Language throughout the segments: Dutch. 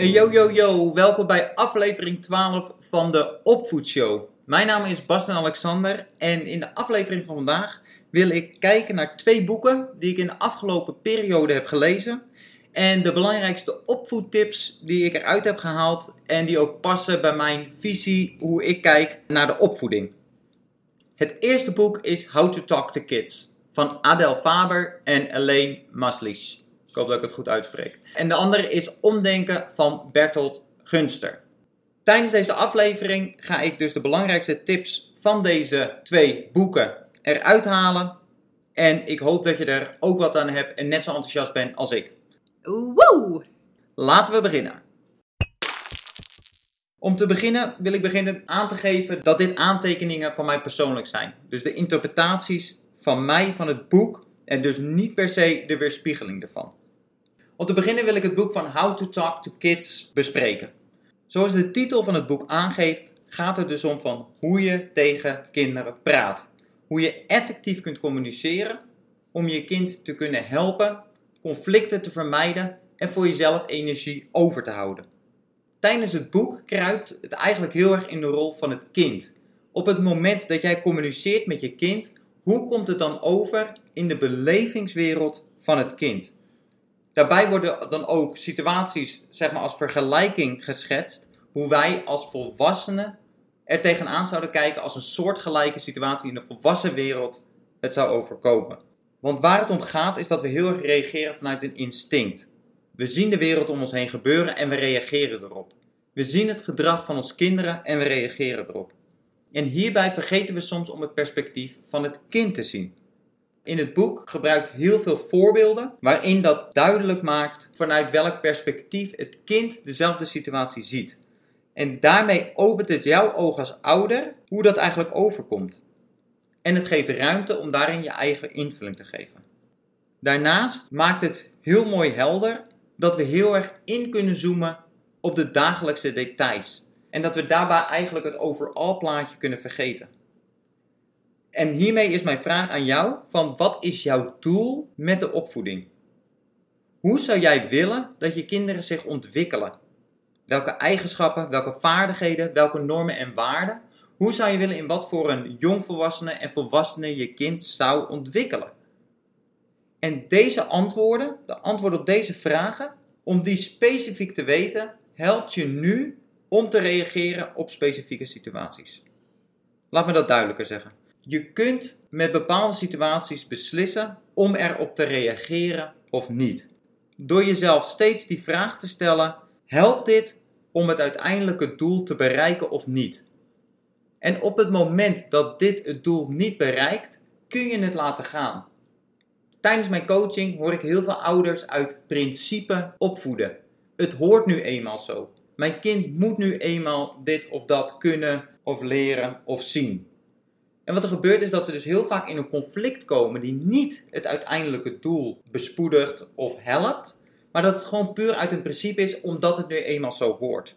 Yo yo yo, welkom bij aflevering 12 van de Opvoedshow. Mijn naam is Basten Alexander en in de aflevering van vandaag wil ik kijken naar twee boeken die ik in de afgelopen periode heb gelezen. En de belangrijkste opvoedtips die ik eruit heb gehaald en die ook passen bij mijn visie hoe ik kijk naar de opvoeding. Het eerste boek is How to Talk to Kids van Adel Faber en Elaine Maslisch. Ik hoop dat ik het goed uitspreek. En de andere is Omdenken van Bertolt Gunster. Tijdens deze aflevering ga ik dus de belangrijkste tips van deze twee boeken eruit halen. En ik hoop dat je er ook wat aan hebt en net zo enthousiast bent als ik. Woe! Laten we beginnen. Om te beginnen wil ik beginnen aan te geven dat dit aantekeningen van mij persoonlijk zijn. Dus de interpretaties van mij van het boek en dus niet per se de weerspiegeling ervan. Om te beginnen wil ik het boek van How to Talk to Kids bespreken. Zoals de titel van het boek aangeeft, gaat het dus om van hoe je tegen kinderen praat. Hoe je effectief kunt communiceren om je kind te kunnen helpen, conflicten te vermijden en voor jezelf energie over te houden. Tijdens het boek kruipt het eigenlijk heel erg in de rol van het kind. Op het moment dat jij communiceert met je kind, hoe komt het dan over in de belevingswereld van het kind? Daarbij worden dan ook situaties zeg maar, als vergelijking geschetst, hoe wij als volwassenen er tegenaan zouden kijken als een soortgelijke situatie in de volwassen wereld het zou overkomen. Want waar het om gaat is dat we heel erg reageren vanuit een instinct. We zien de wereld om ons heen gebeuren en we reageren erop. We zien het gedrag van ons kinderen en we reageren erop. En hierbij vergeten we soms om het perspectief van het kind te zien. In het boek gebruikt heel veel voorbeelden waarin dat duidelijk maakt vanuit welk perspectief het kind dezelfde situatie ziet. En daarmee opent het jouw oog als ouder hoe dat eigenlijk overkomt. En het geeft ruimte om daarin je eigen invulling te geven. Daarnaast maakt het heel mooi helder dat we heel erg in kunnen zoomen op de dagelijkse details. En dat we daarbij eigenlijk het overal plaatje kunnen vergeten. En hiermee is mijn vraag aan jou: van wat is jouw doel met de opvoeding? Hoe zou jij willen dat je kinderen zich ontwikkelen? Welke eigenschappen, welke vaardigheden, welke normen en waarden? Hoe zou je willen in wat voor een jongvolwassene en volwassene je kind zou ontwikkelen? En deze antwoorden, de antwoorden op deze vragen, om die specifiek te weten, helpt je nu om te reageren op specifieke situaties. Laat me dat duidelijker zeggen. Je kunt met bepaalde situaties beslissen om erop te reageren of niet. Door jezelf steeds die vraag te stellen: helpt dit om het uiteindelijke doel te bereiken of niet? En op het moment dat dit het doel niet bereikt, kun je het laten gaan. Tijdens mijn coaching hoor ik heel veel ouders uit principe opvoeden. Het hoort nu eenmaal zo. Mijn kind moet nu eenmaal dit of dat kunnen of leren of zien. En wat er gebeurt is dat ze dus heel vaak in een conflict komen die niet het uiteindelijke doel bespoedigt of helpt, maar dat het gewoon puur uit een principe is omdat het nu eenmaal zo hoort.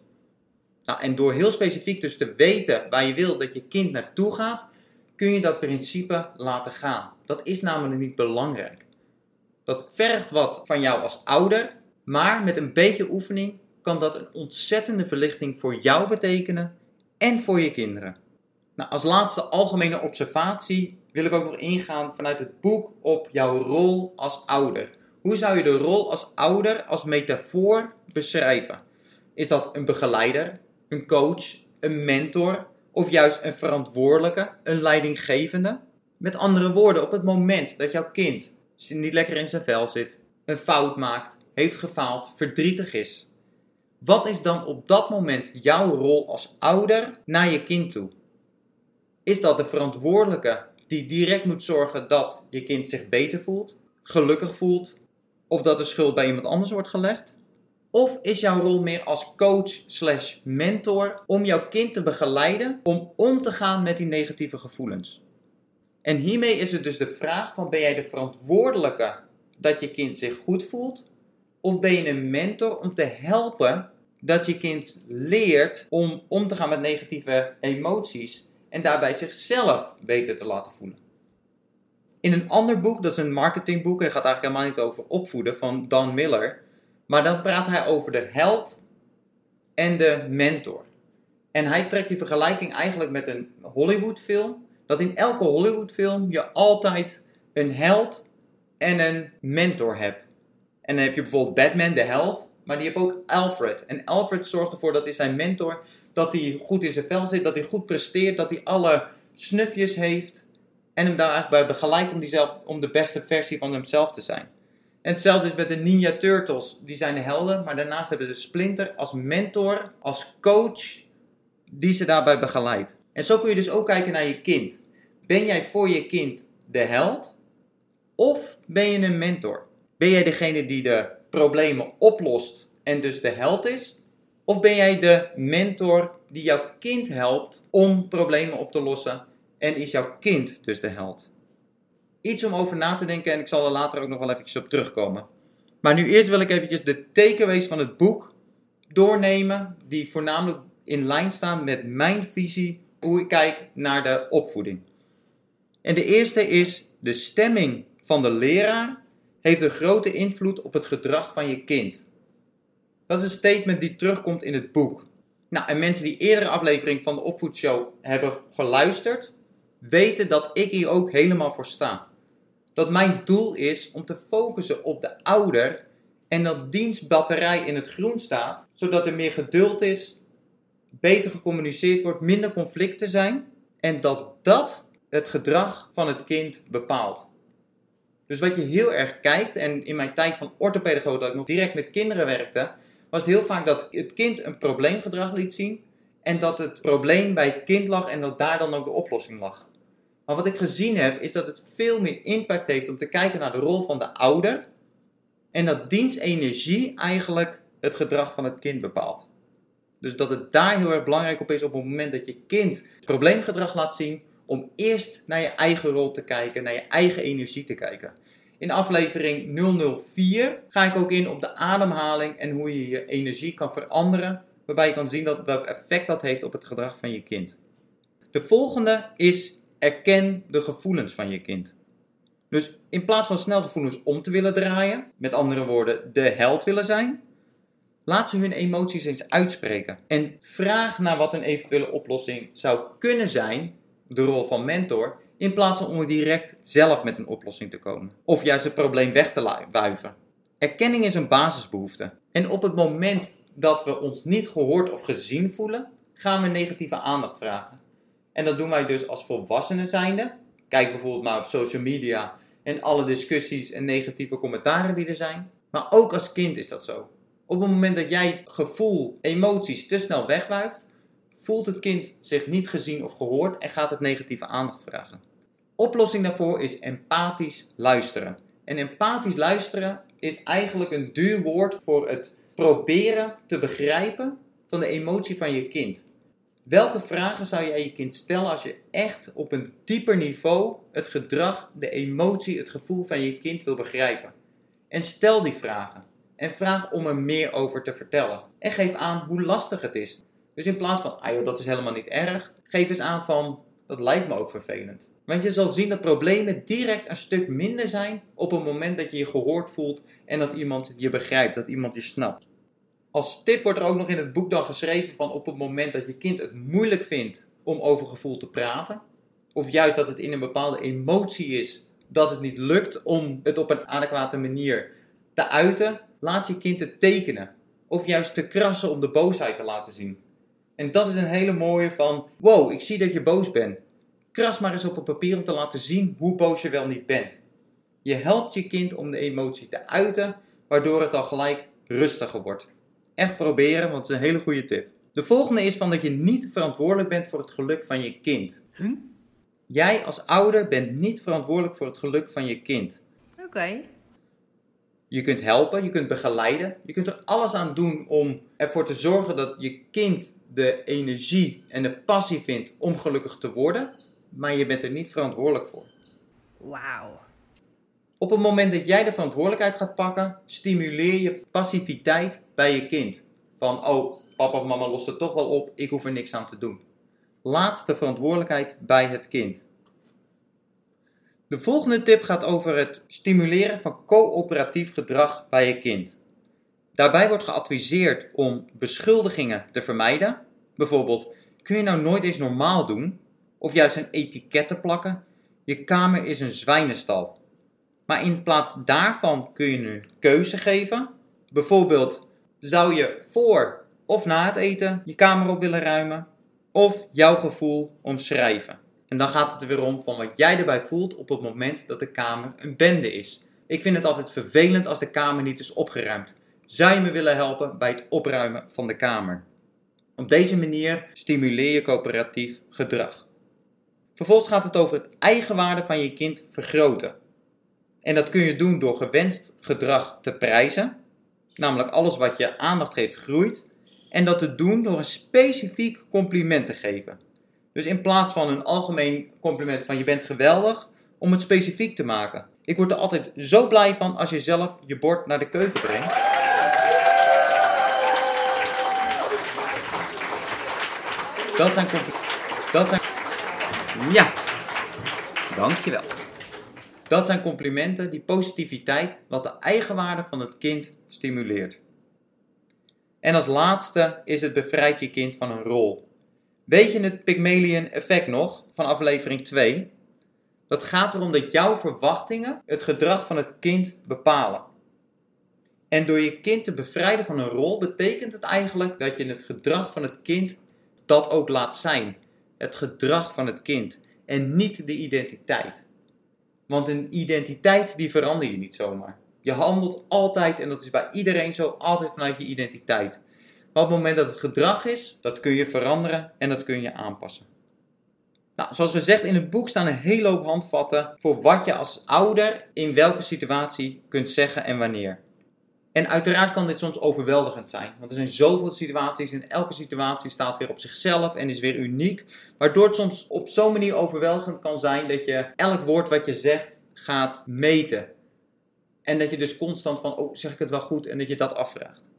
Nou, en door heel specifiek dus te weten waar je wil dat je kind naartoe gaat, kun je dat principe laten gaan. Dat is namelijk niet belangrijk. Dat vergt wat van jou als ouder, maar met een beetje oefening kan dat een ontzettende verlichting voor jou betekenen en voor je kinderen. Nou, als laatste algemene observatie wil ik ook nog ingaan vanuit het boek op jouw rol als ouder. Hoe zou je de rol als ouder als metafoor beschrijven? Is dat een begeleider, een coach, een mentor of juist een verantwoordelijke, een leidinggevende? Met andere woorden, op het moment dat jouw kind niet lekker in zijn vel zit, een fout maakt, heeft gefaald, verdrietig is, wat is dan op dat moment jouw rol als ouder naar je kind toe? Is dat de verantwoordelijke die direct moet zorgen dat je kind zich beter voelt, gelukkig voelt, of dat de schuld bij iemand anders wordt gelegd? Of is jouw rol meer als coach slash mentor om jouw kind te begeleiden om om te gaan met die negatieve gevoelens? En hiermee is het dus de vraag van ben jij de verantwoordelijke dat je kind zich goed voelt? Of ben je een mentor om te helpen dat je kind leert om om te gaan met negatieve emoties en daarbij zichzelf beter te laten voelen. In een ander boek, dat is een marketingboek, en gaat eigenlijk helemaal niet over opvoeden, van Dan Miller, maar dan praat hij over de held en de mentor. En hij trekt die vergelijking eigenlijk met een Hollywoodfilm. Dat in elke Hollywoodfilm je altijd een held en een mentor hebt. En dan heb je bijvoorbeeld Batman, de held. Maar die heeft ook Alfred. En Alfred zorgt ervoor dat hij zijn mentor, dat hij goed in zijn vel zit, dat hij goed presteert, dat hij alle snufjes heeft. En hem daar eigenlijk bij begeleidt om, om de beste versie van hemzelf te zijn. En hetzelfde is met de Ninja Turtles. Die zijn de helden, maar daarnaast hebben ze Splinter als mentor, als coach, die ze daarbij begeleidt. En zo kun je dus ook kijken naar je kind. Ben jij voor je kind de held? Of ben je een mentor? Ben jij degene die de problemen oplost en dus de held is? Of ben jij de mentor die jouw kind helpt om problemen op te lossen en is jouw kind dus de held? Iets om over na te denken en ik zal er later ook nog wel eventjes op terugkomen. Maar nu eerst wil ik eventjes de takeaways van het boek doornemen, die voornamelijk in lijn staan met mijn visie hoe ik kijk naar de opvoeding. En de eerste is de stemming van de leraar heeft een grote invloed op het gedrag van je kind. Dat is een statement die terugkomt in het boek. Nou, en mensen die eerdere aflevering van de opvoedshow hebben geluisterd, weten dat ik hier ook helemaal voor sta. Dat mijn doel is om te focussen op de ouder en dat dienstbatterij in het groen staat, zodat er meer geduld is, beter gecommuniceerd wordt, minder conflicten zijn en dat dat het gedrag van het kind bepaalt. Dus wat je heel erg kijkt, en in mijn tijd van orthopedagoog dat ik nog direct met kinderen werkte, was heel vaak dat het kind een probleemgedrag liet zien en dat het probleem bij het kind lag en dat daar dan ook de oplossing lag. Maar wat ik gezien heb, is dat het veel meer impact heeft om te kijken naar de rol van de ouder en dat dienstenergie eigenlijk het gedrag van het kind bepaalt. Dus dat het daar heel erg belangrijk op is op het moment dat je kind probleemgedrag laat zien, om eerst naar je eigen rol te kijken, naar je eigen energie te kijken. In aflevering 004 ga ik ook in op de ademhaling en hoe je je energie kan veranderen, waarbij je kan zien dat, welk effect dat heeft op het gedrag van je kind. De volgende is erken de gevoelens van je kind. Dus in plaats van snel gevoelens om te willen draaien, met andere woorden de held willen zijn, laat ze hun emoties eens uitspreken. En vraag naar wat een eventuele oplossing zou kunnen zijn de rol van mentor, in plaats van om direct zelf met een oplossing te komen. Of juist het probleem weg te wuiven. Erkenning is een basisbehoefte. En op het moment dat we ons niet gehoord of gezien voelen, gaan we negatieve aandacht vragen. En dat doen wij dus als volwassenen zijnde. Kijk bijvoorbeeld maar op social media en alle discussies en negatieve commentaren die er zijn. Maar ook als kind is dat zo. Op het moment dat jij gevoel, emoties te snel wegwuift, voelt het kind zich niet gezien of gehoord en gaat het negatieve aandacht vragen. Oplossing daarvoor is empathisch luisteren. En empathisch luisteren is eigenlijk een duur woord voor het proberen te begrijpen van de emotie van je kind. Welke vragen zou jij je kind stellen als je echt op een dieper niveau het gedrag, de emotie, het gevoel van je kind wil begrijpen? En stel die vragen. En vraag om er meer over te vertellen. En geef aan hoe lastig het is. Dus in plaats van, ah joh, dat is helemaal niet erg, geef eens aan van, dat lijkt me ook vervelend. Want je zal zien dat problemen direct een stuk minder zijn op het moment dat je je gehoord voelt en dat iemand je begrijpt, dat iemand je snapt. Als tip wordt er ook nog in het boek dan geschreven van op het moment dat je kind het moeilijk vindt om over gevoel te praten, of juist dat het in een bepaalde emotie is dat het niet lukt om het op een adequate manier te uiten, laat je kind het tekenen. Of juist te krassen om de boosheid te laten zien. En dat is een hele mooie van, wow, ik zie dat je boos bent. Kras maar eens op een papier om te laten zien hoe boos je wel niet bent. Je helpt je kind om de emoties te uiten, waardoor het al gelijk rustiger wordt. Echt proberen, want het is een hele goede tip. De volgende is van dat je niet verantwoordelijk bent voor het geluk van je kind. Huh? Jij als ouder bent niet verantwoordelijk voor het geluk van je kind. Oké. Je kunt helpen, je kunt begeleiden, je kunt er alles aan doen om ervoor te zorgen dat je kind de energie en de passie vindt om gelukkig te worden, maar je bent er niet verantwoordelijk voor. Wauw. Op het moment dat jij de verantwoordelijkheid gaat pakken, stimuleer je passiviteit bij je kind. Van, oh, papa of mama lost het toch wel op, ik hoef er niks aan te doen. Laat de verantwoordelijkheid bij het kind. De volgende tip gaat over het stimuleren van coöperatief gedrag bij je kind. Daarbij wordt geadviseerd om beschuldigingen te vermijden. Bijvoorbeeld, kun je nou nooit eens normaal doen? Of juist een etiket te plakken? Je kamer is een zwijnenstal. Maar in plaats daarvan kun je een keuze geven. Bijvoorbeeld, zou je voor of na het eten je kamer op willen ruimen? Of jouw gevoel omschrijven? En dan gaat het er weer om van wat jij erbij voelt op het moment dat de kamer een bende is. Ik vind het altijd vervelend als de kamer niet is opgeruimd. Zou je me willen helpen bij het opruimen van de kamer? Op deze manier stimuleer je coöperatief gedrag. Vervolgens gaat het over het eigenwaarde van je kind vergroten. En dat kun je doen door gewenst gedrag te prijzen, namelijk alles wat je aandacht geeft groeit, en dat te doen door een specifiek compliment te geven. Dus in plaats van een algemeen compliment van je bent geweldig, om het specifiek te maken. Ik word er altijd zo blij van als je zelf je bord naar de keuken brengt. Dat zijn Dat zijn. Ja. Dankjewel. Dat zijn complimenten die positiviteit, wat de eigenwaarde van het kind stimuleert. En als laatste is het bevrijd je kind van een rol. Weet je het Pygmalion effect nog van aflevering 2? Dat gaat erom dat jouw verwachtingen het gedrag van het kind bepalen. En door je kind te bevrijden van een rol betekent het eigenlijk dat je het gedrag van het kind dat ook laat zijn. Het gedrag van het kind en niet de identiteit. Want een identiteit die verander je niet zomaar. Je handelt altijd, en dat is bij iedereen zo, altijd vanuit je identiteit. Maar op het moment dat het gedrag is, dat kun je veranderen en dat kun je aanpassen. Nou, zoals gezegd, in het boek staan een hele hoop handvatten voor wat je als ouder in welke situatie kunt zeggen en wanneer. En uiteraard kan dit soms overweldigend zijn, want er zijn zoveel situaties en elke situatie staat weer op zichzelf en is weer uniek, waardoor het soms op zo'n manier overweldigend kan zijn dat je elk woord wat je zegt gaat meten. En dat je dus constant van, oh zeg ik het wel goed en dat je dat afvraagt.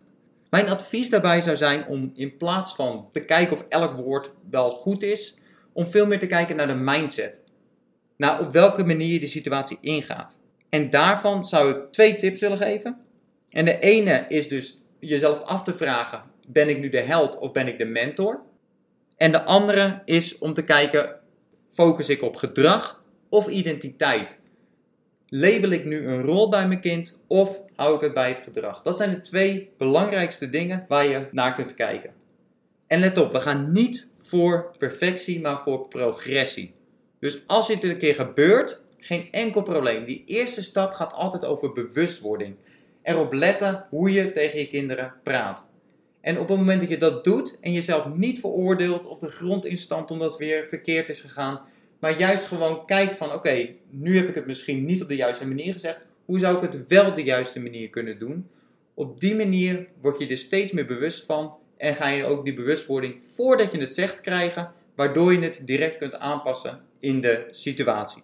Mijn advies daarbij zou zijn om in plaats van te kijken of elk woord wel goed is, om veel meer te kijken naar de mindset. Naar op welke manier je de situatie ingaat. En daarvan zou ik twee tips willen geven. En de ene is dus jezelf af te vragen: ben ik nu de held of ben ik de mentor? En de andere is om te kijken: focus ik op gedrag of identiteit? Label ik nu een rol bij mijn kind of hou ik het bij het gedrag? Dat zijn de twee belangrijkste dingen waar je naar kunt kijken. En let op, we gaan niet voor perfectie, maar voor progressie. Dus als dit een keer gebeurt, geen enkel probleem. Die eerste stap gaat altijd over bewustwording. Erop letten hoe je tegen je kinderen praat. En op het moment dat je dat doet en jezelf niet veroordeelt of de grond instand omdat het weer verkeerd is gegaan, maar juist gewoon kijkt van oké, nu heb ik het misschien niet op de juiste manier gezegd, hoe zou ik het wel de juiste manier kunnen doen? Op die manier word je er steeds meer bewust van en ga je ook die bewustwording voordat je het zegt krijgen, waardoor je het direct kunt aanpassen in de situatie.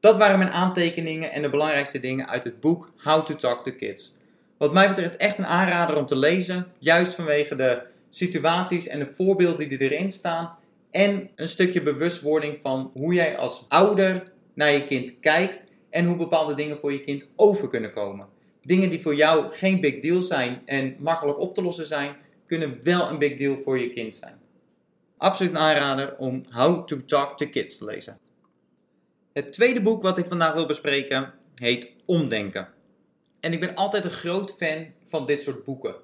Dat waren mijn aantekeningen en de belangrijkste dingen uit het boek How to Talk to Kids. Wat mij betreft echt een aanrader om te lezen, juist vanwege de situaties en de voorbeelden die erin staan en een stukje bewustwording van hoe jij als ouder naar je kind kijkt en hoe bepaalde dingen voor je kind over kunnen komen. Dingen die voor jou geen big deal zijn en makkelijk op te lossen zijn, kunnen wel een big deal voor je kind zijn. Absoluut een aanrader om How to Talk to Kids te lezen. Het tweede boek wat ik vandaag wil bespreken heet Omdenken. En ik ben altijd een groot fan van dit soort boeken.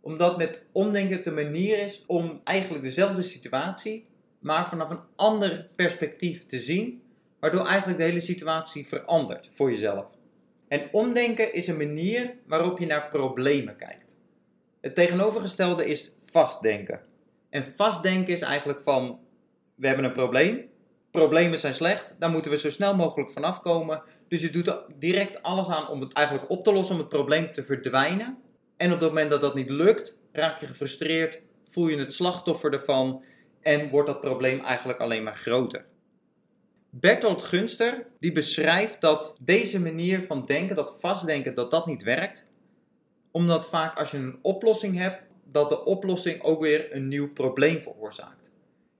Omdat met omdenken de manier is om eigenlijk dezelfde situatie, maar vanaf een ander perspectief te zien, waardoor eigenlijk de hele situatie verandert voor jezelf. En omdenken is een manier waarop je naar problemen kijkt. Het tegenovergestelde is vastdenken. En vastdenken is eigenlijk van, we hebben een probleem, problemen zijn slecht, daar moeten we zo snel mogelijk vanaf komen. Dus je doet direct alles aan om het eigenlijk op te lossen, om het probleem te verdwijnen. En op het moment dat dat niet lukt, raak je gefrustreerd, voel je het slachtoffer ervan en wordt dat probleem eigenlijk alleen maar groter. Bertolt Gunster die beschrijft dat deze manier van denken, dat vastdenken, dat dat niet werkt. Omdat vaak als je een oplossing hebt, dat de oplossing ook weer een nieuw probleem veroorzaakt.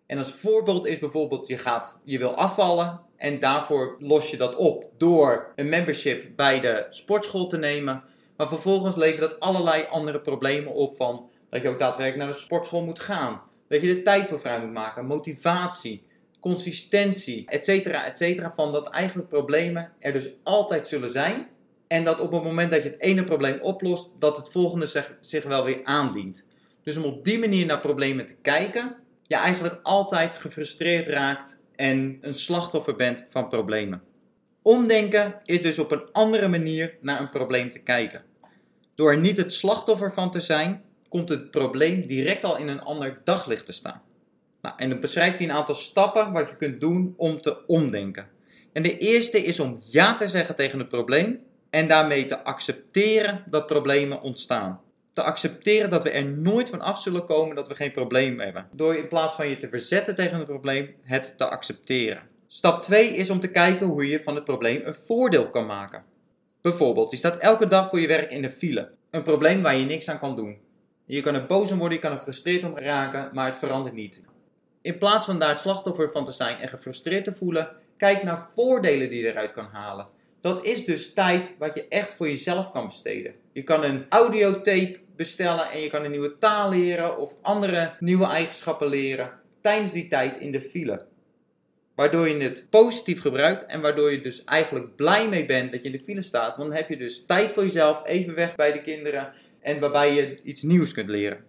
En als voorbeeld is bijvoorbeeld, je, gaat, je wil afvallen en daarvoor los je dat op door een membership bij de sportschool te nemen. Maar vervolgens levert dat allerlei andere problemen op van dat je ook daadwerkelijk naar de sportschool moet gaan. Dat je er tijd voor vrij moet maken, motivatie, consistentie, etcetera, etcetera. Van dat eigenlijk problemen er dus altijd zullen zijn. En dat op het moment dat je het ene probleem oplost, dat het volgende zich, zich wel weer aandient. Dus om op die manier naar problemen te kijken, je eigenlijk altijd gefrustreerd raakt en een slachtoffer bent van problemen. Omdenken is dus op een andere manier naar een probleem te kijken. Door er niet het slachtoffer van te zijn, komt het probleem direct al in een ander daglicht te staan. Nou, en dan beschrijft hij een aantal stappen wat je kunt doen om te omdenken. En de eerste is om ja te zeggen tegen het probleem en daarmee te accepteren dat problemen ontstaan. Te accepteren dat we er nooit van af zullen komen dat we geen probleem hebben. Door in plaats van je te verzetten tegen het probleem, het te accepteren. Stap 2 is om te kijken hoe je van het probleem een voordeel kan maken. Bijvoorbeeld, je staat elke dag voor je werk in de file. Een probleem waar je niks aan kan doen. Je kan er boos om worden, je kan er gefrustreerd om raken, maar het verandert niet. In plaats van daar slachtoffer van te zijn en gefrustreerd te voelen, kijk naar voordelen die je eruit kan halen. Dat is dus tijd wat je echt voor jezelf kan besteden. Je kan een audiotape bestellen en je kan een nieuwe taal leren of andere nieuwe eigenschappen leren tijdens die tijd in de file. Waardoor je het positief gebruikt en waardoor je dus eigenlijk blij mee bent dat je in de file staat. Want dan heb je dus tijd voor jezelf, even weg bij de kinderen en waarbij je iets nieuws kunt leren.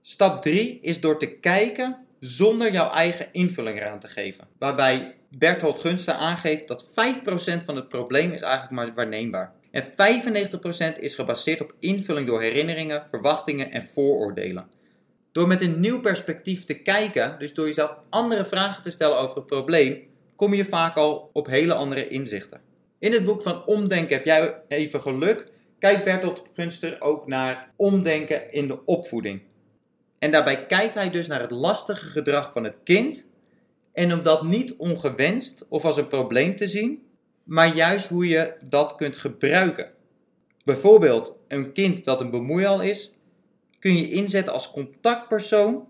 Stap 3 is door te kijken zonder jouw eigen invulling eraan te geven. Waarbij Berthold Gunsten aangeeft dat 5% van het probleem is eigenlijk maar waarneembaar. En 95% is gebaseerd op invulling door herinneringen, verwachtingen en vooroordelen. Door met een nieuw perspectief te kijken, dus door jezelf andere vragen te stellen over het probleem, kom je vaak al op hele andere inzichten. In het boek van Omdenken heb jij even geluk. Kijkt Bertolt Gunster ook naar omdenken in de opvoeding. En daarbij kijkt hij dus naar het lastige gedrag van het kind. En om dat niet ongewenst of als een probleem te zien, maar juist hoe je dat kunt gebruiken. Bijvoorbeeld een kind dat een bemoeial is, kun je inzetten als contactpersoon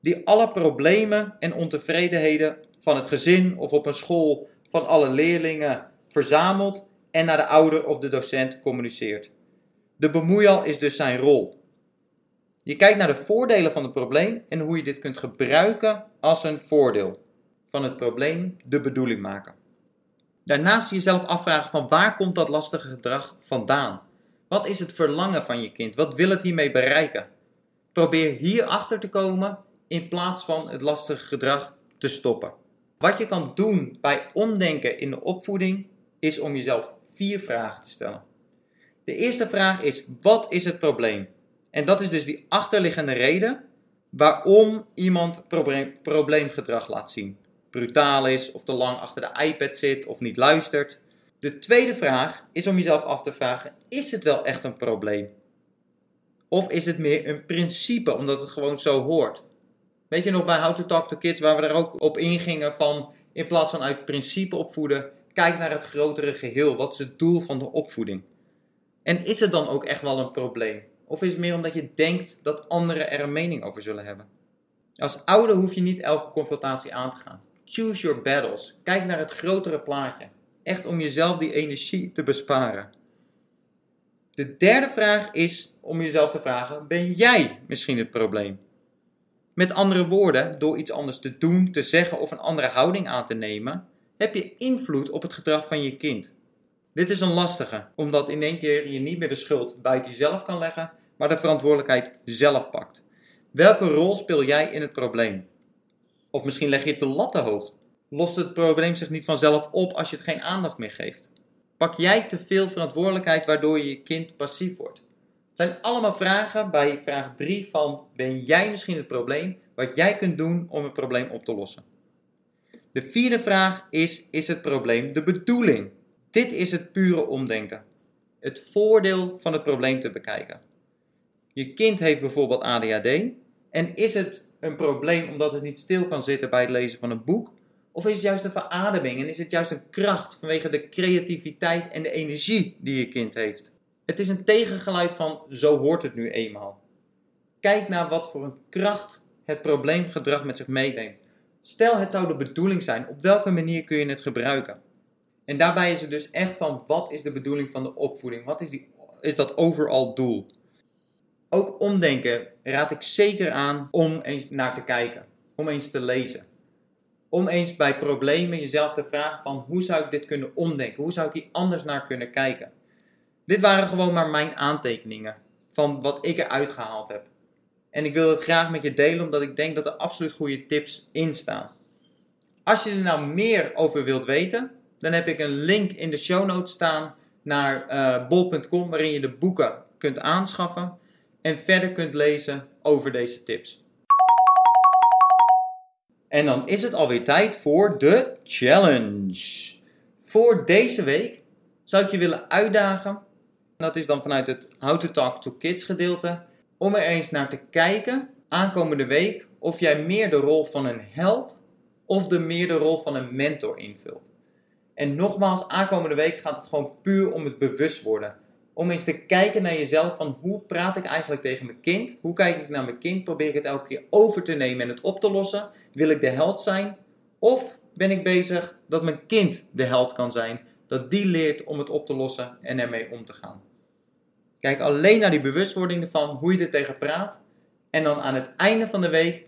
die alle problemen en ontevredenheden van het gezin of op een school van alle leerlingen verzamelt en naar de ouder of de docent communiceert. De bemoeial is dus zijn rol. Je kijkt naar de voordelen van het probleem en hoe je dit kunt gebruiken als een voordeel van het probleem de bedoeling maken. Daarnaast jezelf afvragen van waar komt dat lastige gedrag vandaan? Wat is het verlangen van je kind? Wat wil het hiermee bereiken? Probeer hier achter te komen in plaats van het lastige gedrag te stoppen. Wat je kan doen bij omdenken in de opvoeding is om jezelf vier vragen te stellen. De eerste vraag is: wat is het probleem? En dat is dus die achterliggende reden waarom iemand probleem, probleemgedrag laat zien. Brutaal is, of te lang achter de iPad zit, of niet luistert. De tweede vraag is om jezelf af te vragen: is het wel echt een probleem? Of is het meer een principe, omdat het gewoon zo hoort? Weet je nog bij How to Talk to Kids, waar we er ook op ingingen van in plaats van uit principe opvoeden, kijk naar het grotere geheel. Wat is het doel van de opvoeding? En is het dan ook echt wel een probleem? Of is het meer omdat je denkt dat anderen er een mening over zullen hebben? Als ouder hoef je niet elke confrontatie aan te gaan. Choose your battles. Kijk naar het grotere plaatje. Echt om jezelf die energie te besparen. De derde vraag is om jezelf te vragen: ben jij misschien het probleem? Met andere woorden, door iets anders te doen, te zeggen of een andere houding aan te nemen, heb je invloed op het gedrag van je kind. Dit is een lastige, omdat in één keer je niet meer de schuld buiten jezelf kan leggen, maar de verantwoordelijkheid zelf pakt. Welke rol speel jij in het probleem? Of misschien leg je het de lat te hoog. Lost het probleem zich niet vanzelf op als je het geen aandacht meer geeft? Pak jij te veel verantwoordelijkheid waardoor je kind passief wordt? Het zijn allemaal vragen bij vraag 3 van ben jij misschien het probleem wat jij kunt doen om het probleem op te lossen? De vierde vraag is is het probleem de bedoeling? Dit is het pure omdenken. Het voordeel van het probleem te bekijken. Je kind heeft bijvoorbeeld ADHD en is het een probleem omdat het niet stil kan zitten bij het lezen van een boek? Of is het juist een verademing en is het juist een kracht vanwege de creativiteit en de energie die je kind heeft? Het is een tegengeluid van zo hoort het nu eenmaal. Kijk naar wat voor een kracht het probleemgedrag met zich meeneemt. Stel het zou de bedoeling zijn, op welke manier kun je het gebruiken? En daarbij is het dus echt van wat is de bedoeling van de opvoeding? Wat is die is dat overal doel. Ook omdenken raad ik zeker aan om eens naar te kijken, om eens te lezen. Om eens bij problemen jezelf te vragen van hoe zou ik dit kunnen omdenken, hoe zou ik hier anders naar kunnen kijken. Dit waren gewoon maar mijn aantekeningen van wat ik eruit gehaald heb. En ik wil het graag met je delen omdat ik denk dat er absoluut goede tips in staan. Als je er nou meer over wilt weten, dan heb ik een link in de show notes staan naar uh, bol.com waarin je de boeken kunt aanschaffen en verder kunt lezen over deze tips. En dan is het alweer tijd voor de challenge. Voor deze week zou ik je willen uitdagen. Dat is dan vanuit het How to Talk to Kids gedeelte. Om er eens naar te kijken aankomende week of jij meer de rol van een held of de meer de rol van een mentor invult. En nogmaals, aankomende week gaat het gewoon puur om het bewust worden. Om eens te kijken naar jezelf van hoe praat ik eigenlijk tegen mijn kind? Hoe kijk ik naar mijn kind? Probeer ik het elke keer over te nemen en het op te lossen? Wil ik de held zijn? Of ben ik bezig dat mijn kind de held kan zijn? Dat die leert om het op te lossen en ermee om te gaan. Kijk alleen naar die bewustwording ervan, hoe je er tegen praat. En dan aan het einde van de week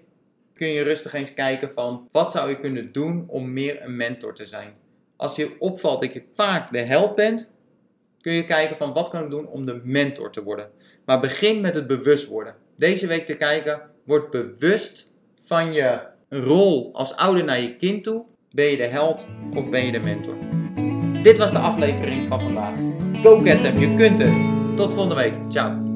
kun je rustig eens kijken van wat zou je kunnen doen om meer een mentor te zijn. Als je opvalt dat je vaak de held bent, kun je kijken van wat kan ik doen om de mentor te worden. Maar begin met het bewust worden. Deze week te kijken, word bewust van je rol als ouder naar je kind toe. Ben je de held of ben je de mentor? Dit was de aflevering van vandaag. Go get them, je kunt het. Tot volgende week. Ciao.